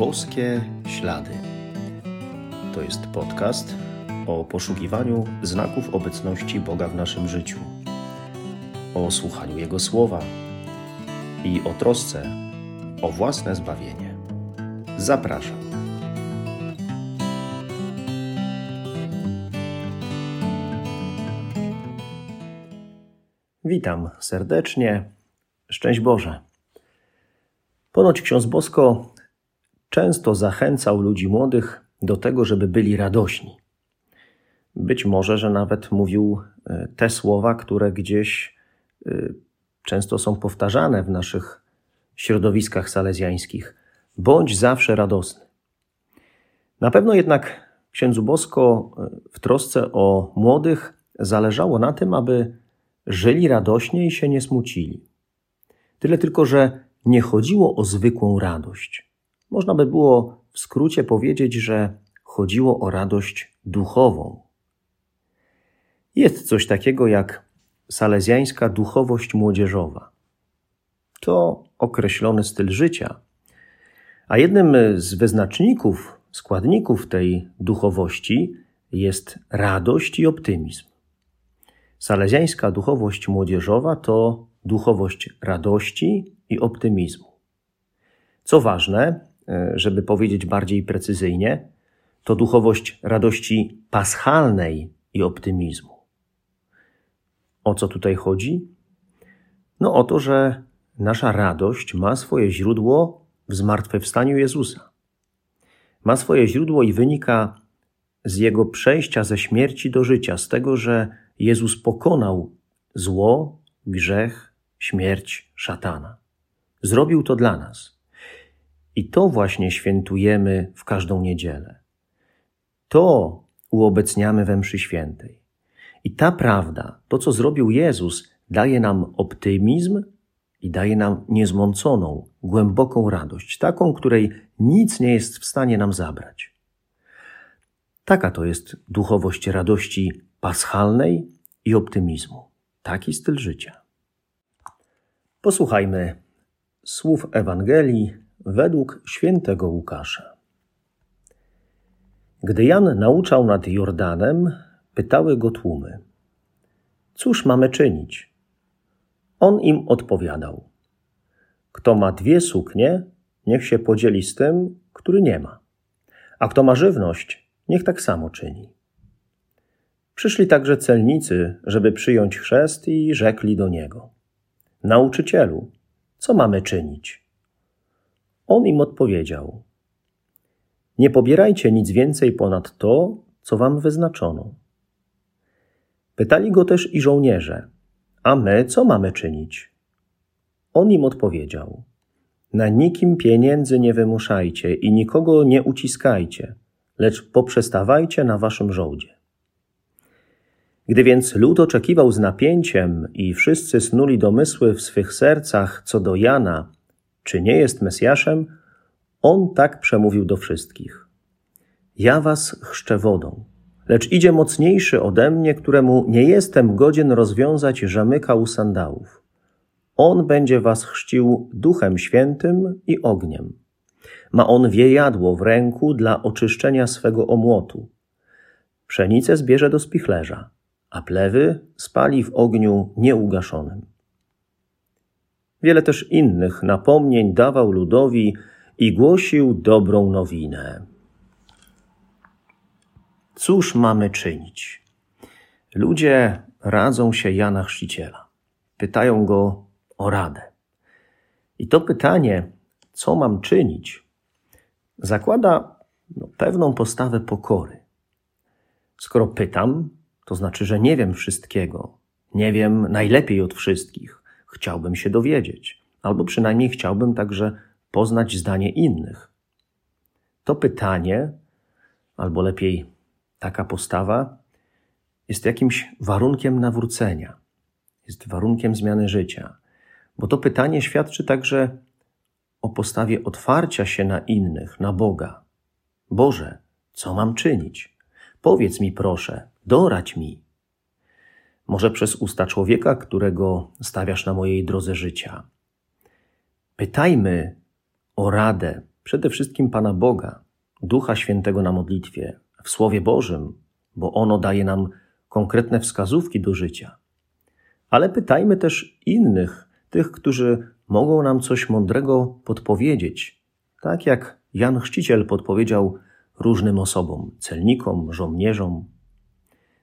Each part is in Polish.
Boskie Ślady. To jest podcast o poszukiwaniu znaków obecności Boga w naszym życiu, o słuchaniu Jego słowa i o trosce o własne zbawienie. Zapraszam. Witam serdecznie. Szczęść Boże. Ponoć ksiądz Bosko często zachęcał ludzi młodych do tego, żeby byli radośni. Być może, że nawet mówił e, te słowa, które gdzieś e, często są powtarzane w naszych środowiskach salezjańskich. Bądź zawsze radosny. Na pewno jednak księdzu Bosko e, w trosce o młodych zależało na tym, aby żyli radośnie i się nie smucili. Tyle tylko, że nie chodziło o zwykłą radość. Można by było w skrócie powiedzieć, że chodziło o radość duchową. Jest coś takiego jak salezjańska duchowość młodzieżowa. To określony styl życia. A jednym z wyznaczników, składników tej duchowości jest radość i optymizm. Salezjańska duchowość młodzieżowa to duchowość radości i optymizmu. Co ważne, żeby powiedzieć bardziej precyzyjnie, to duchowość radości paschalnej i optymizmu. O co tutaj chodzi? No o to, że nasza radość ma swoje źródło w zmartwychwstaniu Jezusa. Ma swoje źródło i wynika z jego przejścia ze śmierci do życia, z tego, że Jezus pokonał zło, grzech, śmierć szatana. Zrobił to dla nas. I to właśnie świętujemy w każdą niedzielę. To uobecniamy we mszy świętej. I ta prawda, to co zrobił Jezus, daje nam optymizm i daje nam niezmąconą, głęboką radość, taką, której nic nie jest w stanie nam zabrać. Taka to jest duchowość radości paschalnej i optymizmu. Taki styl życia. Posłuchajmy słów Ewangelii według świętego Łukasza. Gdy Jan nauczał nad Jordanem, pytały go tłumy: Cóż mamy czynić? On im odpowiadał: Kto ma dwie suknie, niech się podzieli z tym, który nie ma. A kto ma żywność, niech tak samo czyni. Przyszli także celnicy, żeby przyjąć chrzest i rzekli do niego: Nauczycielu, co mamy czynić? On im odpowiedział: Nie pobierajcie nic więcej ponad to, co wam wyznaczono. Pytali go też i żołnierze: A my co mamy czynić? On im odpowiedział: Na nikim pieniędzy nie wymuszajcie i nikogo nie uciskajcie, lecz poprzestawajcie na waszym żołdzie. Gdy więc lud oczekiwał z napięciem i wszyscy snuli domysły w swych sercach co do Jana, czy nie jest Mesjaszem, on tak przemówił do wszystkich. Ja was chrzczę wodą, lecz idzie mocniejszy ode mnie, któremu nie jestem godzien rozwiązać żamyka u sandałów. On będzie was chrzcił duchem świętym i ogniem. Ma on wiejadło w ręku dla oczyszczenia swego omłotu. Pszenicę zbierze do spichlerza a plewy spali w ogniu nieugaszonym. Wiele też innych napomnień dawał ludowi i głosił dobrą nowinę. Cóż mamy czynić? Ludzie radzą się Jana Chrzciciela. Pytają go o radę. I to pytanie, co mam czynić, zakłada no, pewną postawę pokory. Skoro pytam, to znaczy, że nie wiem wszystkiego, nie wiem najlepiej od wszystkich. Chciałbym się dowiedzieć, albo przynajmniej chciałbym także poznać zdanie innych. To pytanie, albo lepiej taka postawa, jest jakimś warunkiem nawrócenia, jest warunkiem zmiany życia, bo to pytanie świadczy także o postawie otwarcia się na innych, na Boga. Boże, co mam czynić? Powiedz mi proszę, doradź mi. Może przez usta człowieka, którego stawiasz na mojej drodze życia. Pytajmy o radę przede wszystkim Pana Boga, Ducha Świętego na modlitwie, w Słowie Bożym, bo ono daje nam konkretne wskazówki do życia. Ale pytajmy też innych, tych, którzy mogą nam coś mądrego podpowiedzieć, tak jak Jan Chrzciciel podpowiedział różnym osobom, celnikom, żołnierzom.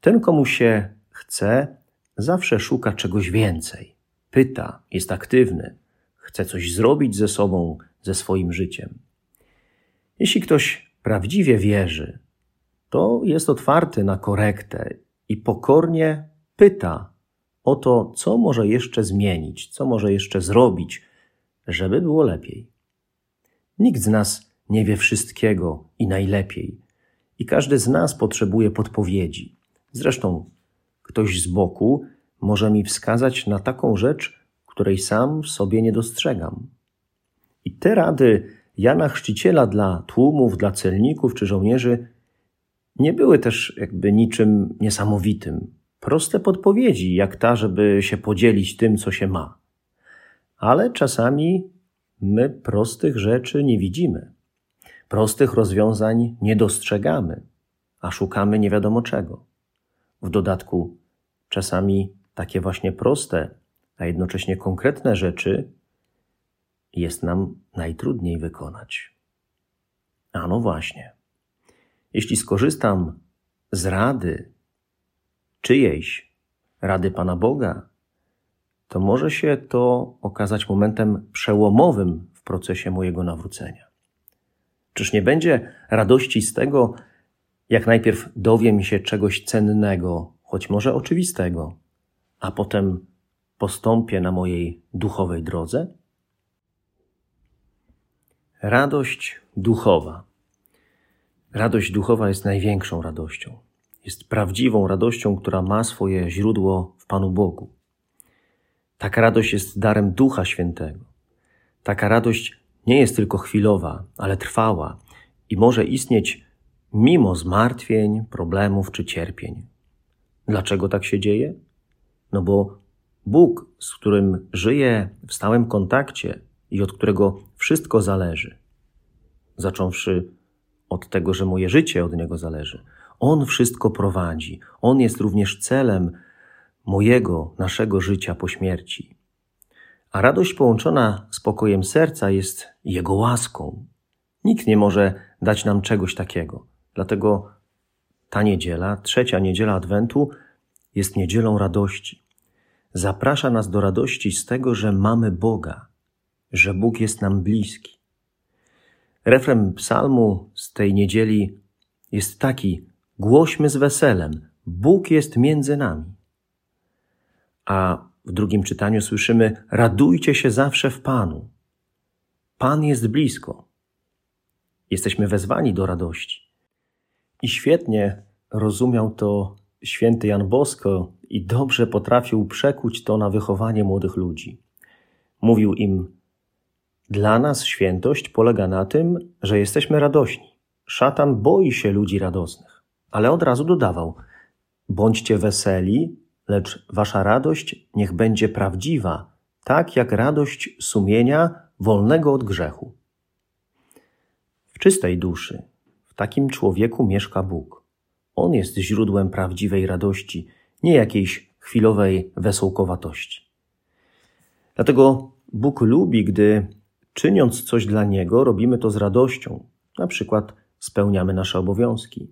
Ten, komu się chce, zawsze szuka czegoś więcej. Pyta, jest aktywny, chce coś zrobić ze sobą, ze swoim życiem. Jeśli ktoś prawdziwie wierzy, to jest otwarty na korektę i pokornie pyta o to, co może jeszcze zmienić, co może jeszcze zrobić, żeby było lepiej. Nikt z nas nie wie wszystkiego i najlepiej, i każdy z nas potrzebuje podpowiedzi. Zresztą ktoś z boku może mi wskazać na taką rzecz, której sam w sobie nie dostrzegam. I te rady Jana Chrzciciela dla tłumów, dla celników czy żołnierzy nie były też jakby niczym niesamowitym. Proste podpowiedzi, jak ta, żeby się podzielić tym, co się ma. Ale czasami my prostych rzeczy nie widzimy. Prostych rozwiązań nie dostrzegamy, a szukamy nie wiadomo czego. W dodatku, czasami takie właśnie proste, a jednocześnie konkretne rzeczy jest nam najtrudniej wykonać. A no właśnie. Jeśli skorzystam z rady czyjejś, rady Pana Boga, to może się to okazać momentem przełomowym w procesie mojego nawrócenia. Czyż nie będzie radości z tego, jak najpierw dowiem się czegoś cennego, choć może oczywistego, a potem postąpię na mojej duchowej drodze? Radość duchowa. Radość duchowa jest największą radością. Jest prawdziwą radością, która ma swoje źródło w Panu Bogu. Taka radość jest darem Ducha Świętego. Taka radość nie jest tylko chwilowa, ale trwała i może istnieć mimo zmartwień, problemów czy cierpień. Dlaczego tak się dzieje? No bo Bóg, z którym żyję w stałym kontakcie i od którego wszystko zależy, zacząwszy od tego, że moje życie od Niego zależy, On wszystko prowadzi. On jest również celem mojego, naszego życia po śmierci. A radość połączona z pokojem serca jest Jego łaską. Nikt nie może dać nam czegoś takiego. Dlatego ta niedziela, trzecia niedziela Adwentu, jest niedzielą radości. Zaprasza nas do radości z tego, że mamy Boga, że Bóg jest nam bliski. Refren psalmu z tej niedzieli jest taki: Głośmy z weselem, Bóg jest między nami. A w drugim czytaniu słyszymy: Radujcie się zawsze w Panu. Pan jest blisko. Jesteśmy wezwani do radości. I świetnie rozumiał to święty Jan Bosko i dobrze potrafił przekuć to na wychowanie młodych ludzi. Mówił im: Dla nas świętość polega na tym, że jesteśmy radośni. Szatan boi się ludzi radosnych, ale od razu dodawał: Bądźcie weseli, lecz wasza radość niech będzie prawdziwa, tak jak radość sumienia wolnego od grzechu. W czystej duszy, takim człowieku mieszka Bóg. On jest źródłem prawdziwej radości, nie jakiejś chwilowej wesołkowatości. Dlatego Bóg lubi, gdy czyniąc coś dla Niego, robimy to z radością, na przykład spełniamy nasze obowiązki.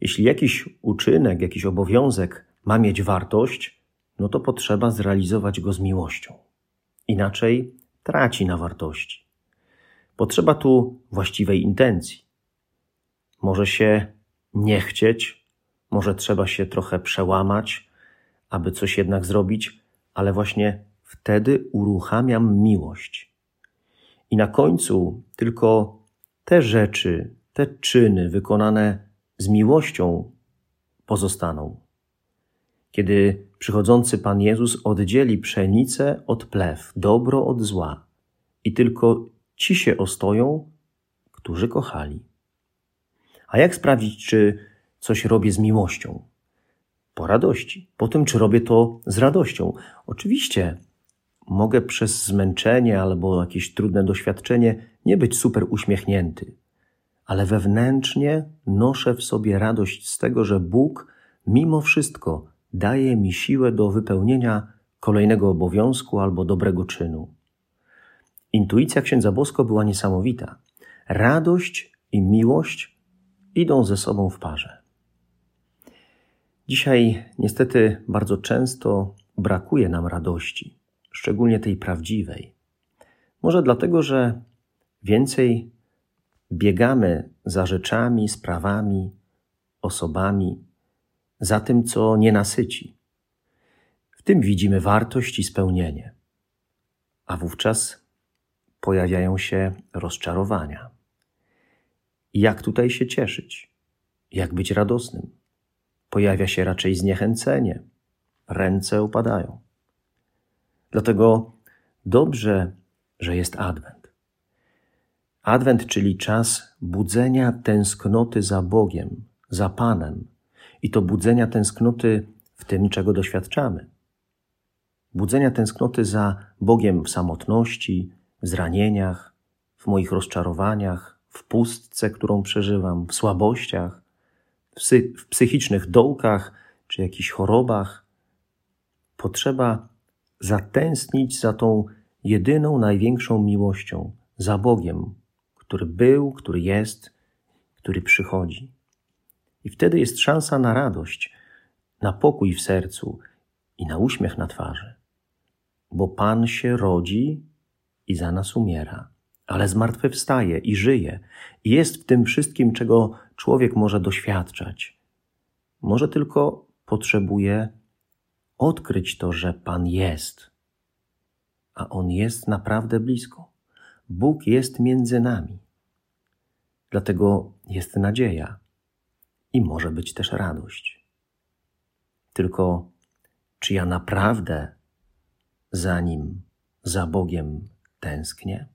Jeśli jakiś uczynek, jakiś obowiązek ma mieć wartość, no to potrzeba zrealizować go z miłością. Inaczej traci na wartości. Potrzeba tu właściwej intencji. Może się nie chcieć, może trzeba się trochę przełamać, aby coś jednak zrobić, ale właśnie wtedy uruchamiam miłość. I na końcu tylko te rzeczy, te czyny wykonane z miłością pozostaną. Kiedy przychodzący Pan Jezus oddzieli pszenicę od plew, dobro od zła, i tylko ci się ostoją, którzy kochali. A jak sprawdzić, czy coś robię z miłością? Po radości. Po tym, czy robię to z radością. Oczywiście mogę przez zmęczenie albo jakieś trudne doświadczenie nie być super uśmiechnięty, ale wewnętrznie noszę w sobie radość z tego, że Bóg mimo wszystko daje mi siłę do wypełnienia kolejnego obowiązku albo dobrego czynu. Intuicja księdza Bosko była niesamowita. Radość i miłość idą ze sobą w parze. Dzisiaj niestety bardzo często brakuje nam radości, szczególnie tej prawdziwej. Może dlatego, że więcej biegamy za rzeczami, sprawami, osobami, za tym, co nie nasyci. W tym widzimy wartość i spełnienie, a wówczas pojawiają się rozczarowania. Jak tutaj się cieszyć? Jak być radosnym? Pojawia się raczej zniechęcenie, ręce upadają. Dlatego dobrze, że jest Adwent. Adwent, czyli czas budzenia tęsknoty za Bogiem, za Panem i to budzenia tęsknoty w tym, czego doświadczamy. Budzenia tęsknoty za Bogiem w samotności, w zranieniach, w moich rozczarowaniach, w pustce, którą przeżywam, w słabościach, w, psy w psychicznych dołkach czy jakichś chorobach. Potrzeba zatęsknić za tą jedyną, największą miłością, za Bogiem, który był, który jest, który przychodzi. I wtedy jest szansa na radość, na pokój w sercu i na uśmiech na twarzy. Bo Pan się rodzi i za nas umiera, ale zmartwychwstaje i żyje i jest w tym wszystkim, czego człowiek może doświadczać. Może tylko potrzebuje odkryć to, że Pan jest, a On jest naprawdę blisko. Bóg jest między nami. Dlatego jest nadzieja i może być też radość. Tylko czy ja naprawdę za Nim, za Bogiem tęsknię?